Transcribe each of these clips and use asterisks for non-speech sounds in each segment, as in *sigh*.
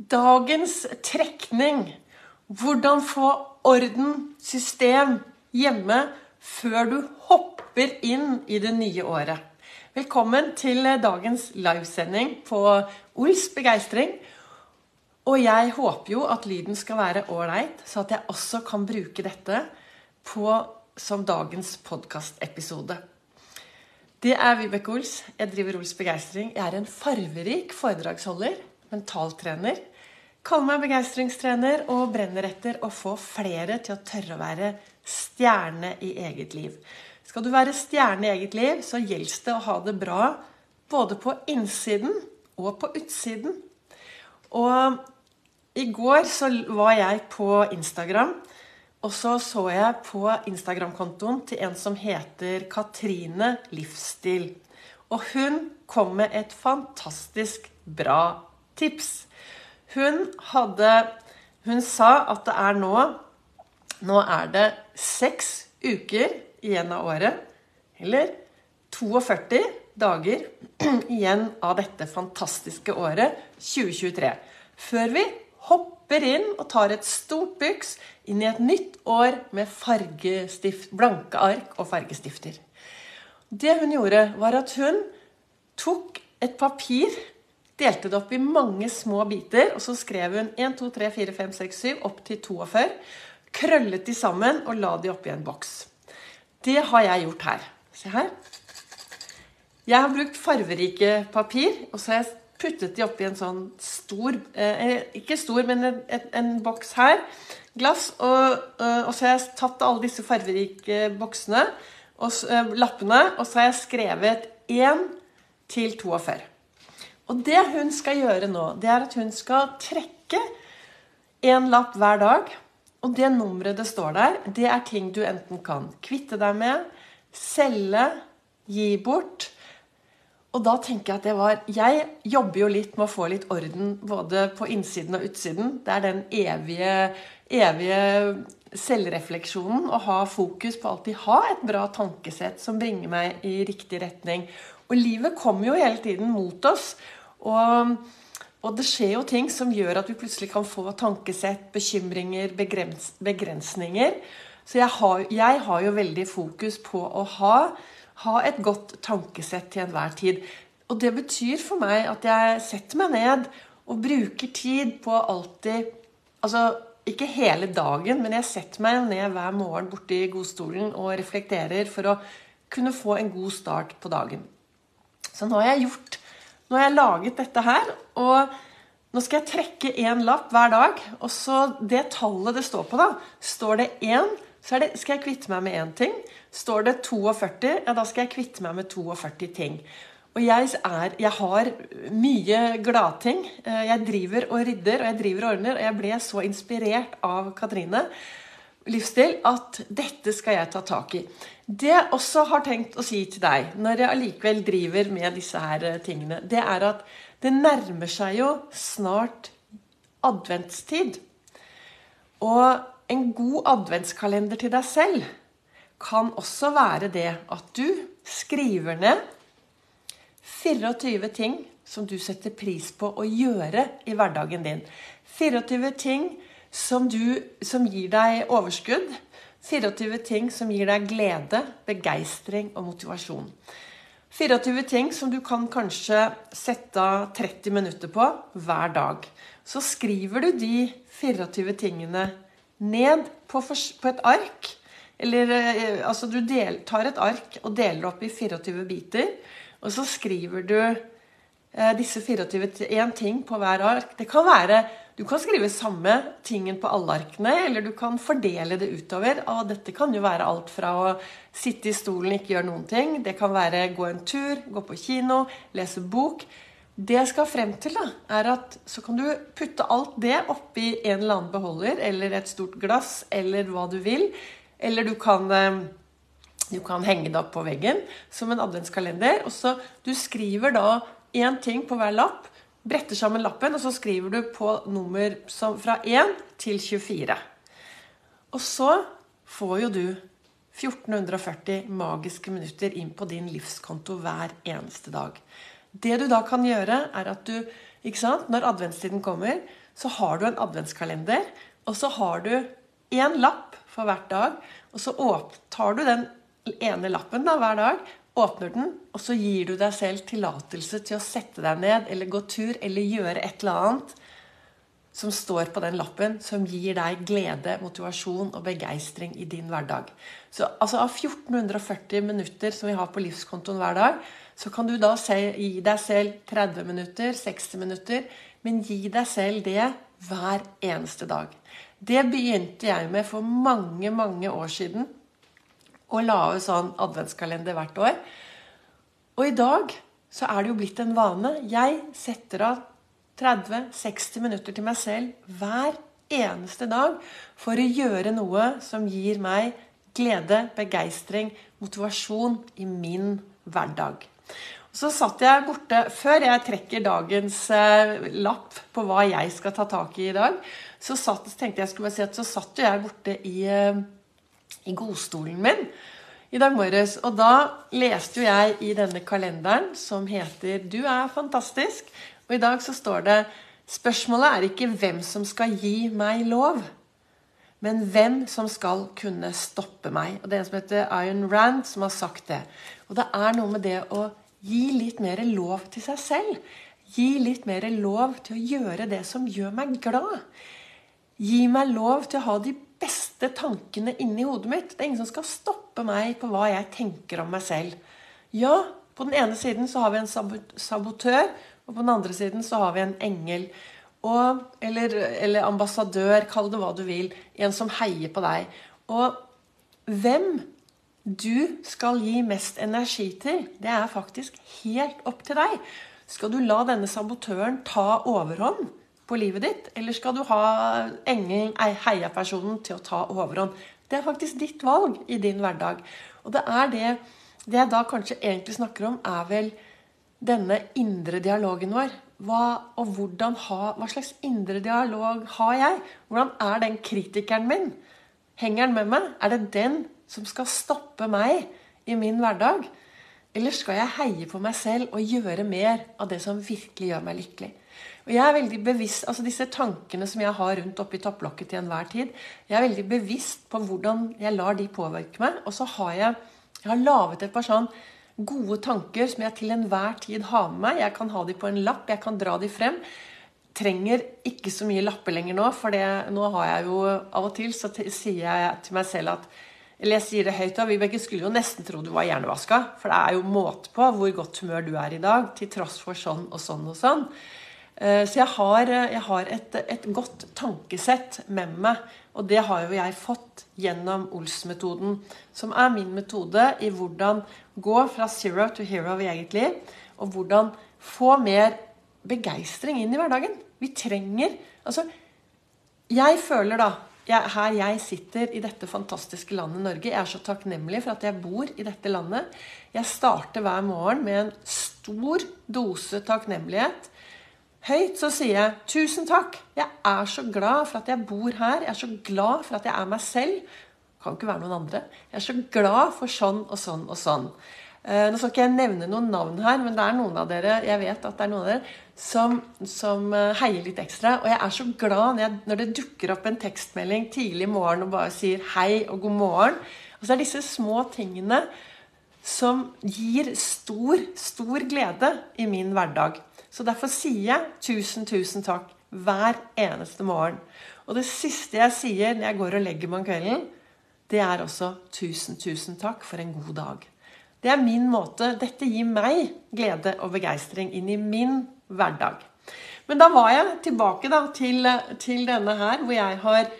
Dagens trekning. Hvordan få orden, system, hjemme før du hopper inn i det nye året. Velkommen til dagens livesending på Ols begeistring. Og jeg håper jo at lyden skal være ålreit, så at jeg også kan bruke dette på, som dagens podkastepisode. Det er Vibeke Ols. Jeg driver Ols begeistring. Jeg er en farverik foredragsholder, mentaltrener. Kaller meg begeistringstrener og brenner etter å få flere til å tørre å være stjerne i eget liv. Skal du være stjerne i eget liv, så gjelder det å ha det bra både på innsiden og på utsiden. Og i går så var jeg på Instagram, og så så jeg på Instagram-kontoen til en som heter Katrine Livsstil. Og hun kom med et fantastisk bra tips. Hun hadde Hun sa at det er nå Nå er det seks uker igjen av året. Eller 42 dager *clears throat* igjen av dette fantastiske året 2023. Før vi hopper inn og tar et stort byks inn i et nytt år med blanke ark og fargestifter. Det hun gjorde, var at hun tok et papir delte det opp i mange små biter, og så skrev hun 1, 2, 3, 4, 5, 6, 7 opp til 42. Krøllet de sammen og la de oppi en boks. Det har jeg gjort her. Se her. Jeg har brukt farverike papir, og så har jeg puttet de oppi en sånn stor eh, Ikke stor, men en, en, en boks her. Glass. Og, eh, og, så har jeg tatt alle disse farverike boksene og eh, lappene, og så har jeg skrevet 1 til 42. Og det hun skal gjøre nå, det er at hun skal trekke en lapp hver dag. Og det nummeret det står der, det er ting du enten kan kvitte deg med, selge, gi bort. Og da tenker jeg at det var Jeg jobber jo litt med å få litt orden både på innsiden og utsiden. Det er den evige, evige selvrefleksjonen å ha fokus på alltid ha et bra tankesett som bringer meg i riktig retning. Og livet kommer jo hele tiden mot oss. Og, og, det skjer jo ting som gjør at vi plutselig kan få tankesett, bekymringer, begrens, begrensninger. Så jeg har, jeg har, jo veldig fokus på å ha, ha et godt tankesett til enhver tid. Og det betyr for meg at jeg setter meg ned og bruker tid på alltid Altså ikke hele dagen, men jeg setter meg ned hver morgen borti godstolen og reflekterer for å kunne få en god start på dagen. Så nå har jeg gjort nå har jeg laget dette her, og nå skal jeg trekke én lapp hver dag. Og så det tallet det står på, da. Står det én, så det, skal jeg kvitte meg med én ting. Står det 42, ja, da skal jeg kvitte meg med 42 ting. Og jeg, er, jeg har mye gladting. Eh, jeg driver og rydder, og jeg driver og ordner. Og jeg ble så inspirert av Katrine livsstil at dette skal jeg ta tak i. Det jeg også har tenkt å si til deg, når jeg allikevel driver med disse her eh, tingene, det er at det nærmer seg jo snart adventstid. Og en god adventskalender til deg selv kan også være det at du skriver ned 24 ting som du setter pris på å gjøre i hverdagen din. 24 ting som, du, som gir deg overskudd. 24 ting som gir deg glede, begeistring og motivasjon. 24 ting som du kan kanskje sette av 30 minutter på hver dag. Så skriver du de 24 tingene ned på, på et ark. Eller eh, altså du del, tar et ark og deler opp i 24 biter. Og så skriver du eh, disse 24 én ting på hver ark. Det kan være du kan skrive samme tingen på alle arkene, eller du kan fordele det utover. Og dette kan jo være alt fra å sitte i stolen ikke gjøre noen ting. Det kan være gå en tur, gå på kino, lese bok. Det jeg skal frem til, da, er at så kan du putte alt det oppi en eller annen beholder, eller et stort glass, eller hva du vil. Eller du kan, eh, du kan henge det opp på veggen som en adventskalender. Og så Du skriver da én ting på hver lapp bretter sammen lappen, og så skriver du på nummer fra 1 til 24. Og så får jo du 1440 magiske minutter inn på din livskonto hver eneste dag. Det du da kan gjøre, er at du ikke sant? Når adventstiden kommer, så har du en adventskalender, og så har du én lapp for hvert dag. Og så tar du den ene lappen da, hver dag, åpner den, og så gir du deg selv tillatelse til å sette deg ned eller gå tur eller gjøre et eller annet som står på den lappen, som gir deg glede, motivasjon og begeistring i din hverdag. Så altså Av 1440 minutter som vi har på livskontoen hver dag, så kan du da gi deg selv 30 minutter, 60 minutter, men gi deg selv det hver eneste dag. Det begynte jeg med for mange, mange år siden. Å lage sånn adventskalender hvert år. Og i dag så er det jo blitt en vane. Jeg setter av 30-60 minutter til meg selv hver eneste dag for å gjøre noe som gir meg glede, begeistring, motivasjon i min hverdag. Så satt jeg borte Før jeg trekker dagens eh, lapp på hva jeg skal ta tak i i dag, så, satt, tenkte jeg skulle si at så satt jeg borte i, eh, i godstolen min i dag morges. Og da leste jo jeg i denne kalenderen som heter 'Du er fantastisk'. Og i dag så står det Spørsmålet er ikke hvem som skal gi meg lov, men hvem som skal kunne stoppe meg. Og Det er en som heter Iron Rand, som har sagt det. Og det er noe med det å gi litt mer lov til seg selv. Gi litt mer lov til å gjøre det som gjør meg glad. Gi meg lov til å ha de beste tankene inni hodet mitt. Det er ingen som skal stoppe meg på hva jeg tenker om meg selv. Ja, på den ene siden så har vi en sabotør og på den andre siden så har vi en engel. Og, eller, eller ambassadør, kall det hva du vil. En som heier på deg. Og hvem du skal gi mest energi til, det er faktisk helt opp til deg. Skal du la denne sabotøren ta overhånd på livet ditt, eller skal du ha engelen, heiapersonen, til å ta overhånd? Det er faktisk ditt valg i din hverdag. Og det er det Det jeg da kanskje egentlig snakker om, er vel denne indre dialogen vår. Hva, og hvordan ha, hva slags indre dialog har jeg? Hvordan er den kritikeren min? Henger den med meg? Er det den som skal stoppe meg i min hverdag? Eller skal jeg heie på meg selv og gjøre mer av det som virkelig gjør meg lykkelig? Og jeg er veldig bevisst, altså Disse tankene som jeg har rundt oppi topplokket til enhver tid, jeg er veldig bevisst på hvordan jeg lar de påvirke meg. Og så har jeg, jeg har laget et par sånn gode tanker som jeg til enhver tid har med meg. Jeg kan ha de på en lapp, jeg kan dra de frem. Trenger ikke så mye lapper lenger nå, for det, nå har jeg jo av og til så sier jeg til meg selv at Eller jeg sier det høyt, da. Vibeke skulle jo nesten tro du var hjernevaska. For det er jo måte på hvor godt humør du er i dag, til tross for sånn og sånn og sånn. Eh, så jeg har, jeg har et, et, godt tankesett med meg. Og det har jo jeg fått gjennom Ols-metoden, som er min metode i hvordan gå fra zero to hero i eget liv. Og hvordan få mer begeistring inn i hverdagen. Vi trenger Altså, jeg føler da jeg, Her jeg sitter i dette fantastiske landet Norge Jeg er så takknemlig for at jeg bor i dette landet. Jeg starter hver morgen med en stor dose takknemlighet. Høyt så sier jeg 'tusen takk'. Jeg er så glad for at jeg bor her. Jeg er så glad for at jeg er meg selv. Kan ikke være noen andre. Jeg er så glad for sånn og sånn og sånn. Eh, nå skal ikke jeg nevne noen navn her, men det er noen av dere jeg vet at det er noen av dere, som, som eh, heier litt ekstra. Og jeg er så glad når, jeg, når, det dukker opp en tekstmelding tidlig i morgen og bare sier hei og god morgen. Og så er disse små tingene som gir stor, stor glede i min hverdag. Så derfor sier jeg tusen, tusen takk hver eneste morgen. Og det siste jeg sier når jeg går og legger meg om kvelden, det er også 'tusen, tusen takk for en god dag'. Det er min måte. Dette gir meg glede og begeistring inn i min hverdag. Men da var jeg tilbake da, til, til, denne her, hvor jeg har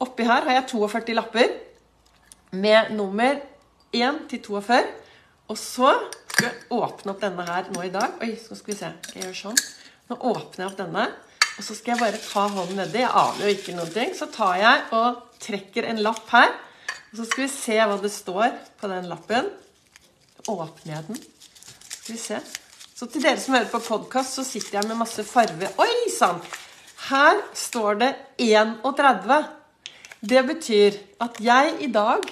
Oppi her har jeg 42 lapper med nummer 1 til 42. Og så skal jeg åpne opp denne her nå i dag. Oi, så skal vi se. Skal jeg gjøre sånn? Nå åpner jeg opp denne. Og så skal jeg bare ta hånden nedi. Jeg aner jo ikke noen ting. Så tar jeg og trekker en lapp her. Og så skal vi se hva det står på den lappen. Åpner jeg den. Skal vi se. Så til dere som hører på podkast, så sitter jeg med masse farve. Oi sann! Her står det 31. Det betyr at jeg i dag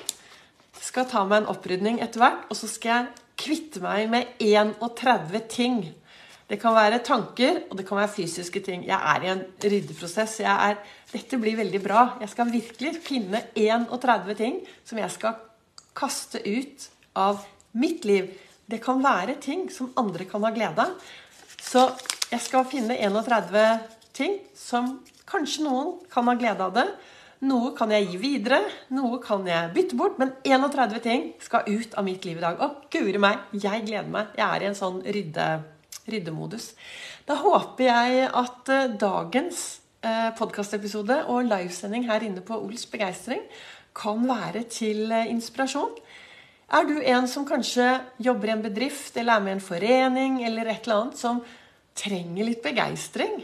skal ta meg en opprydning etter hvert, og så skal jeg kvitte meg med 31 ting Det kan være tanker, og det kan være fysiske ting. Jeg er i en ryddeprosess. Er, dette blir veldig bra. Jeg skal virkelig finne 31 ting som jeg skal kaste ut av mitt liv. Det kan være ting som andre kan ha glede av. Så jeg skal finne 31 ting som kanskje noen kan ha glede av det. Noe kan jeg gi videre, noe kan jeg bytte bort, men 31 ting skal ut av mitt liv i dag. Å, guri meg, jeg gleder meg. Jeg er i en sånn rydde, ryddemodus. Da håper jeg at eh, dagens eh, podkastepisode og livesending her inne på Ols begeistring kan være til eh, inspirasjon. Er du en som kanskje jobber i en bedrift eller er med i en forening eller et eller annet som trenger litt begeistring?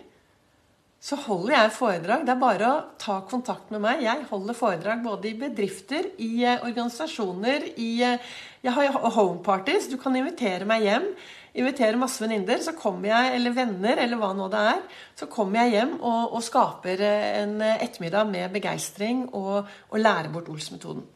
Så holder jeg foredrag. Det er bare å ta kontakt med meg. Jeg holder foredrag både i bedrifter, i eh, organisasjoner, i eh, Jeg har homeparties. Du kan invitere meg hjem. Invitere masse venninner, så kommer jeg, eller venner, eller hva nå det er. Så kommer jeg hjem og, og skaper eh, en ettermiddag med begeistring og, og lærer bort Ols-metoden.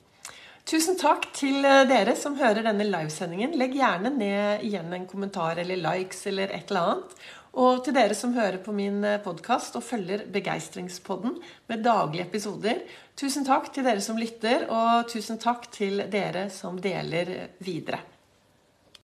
Tusen takk til dere som hører denne livesendingen. Legg gjerne ned igjen en kommentar eller likes eller et eller annet. Og til dere som hører på min eh, podkast og følger Begeistringspodden med daglige episoder. Tusen takk til dere som lytter, og tusen takk til dere som deler videre.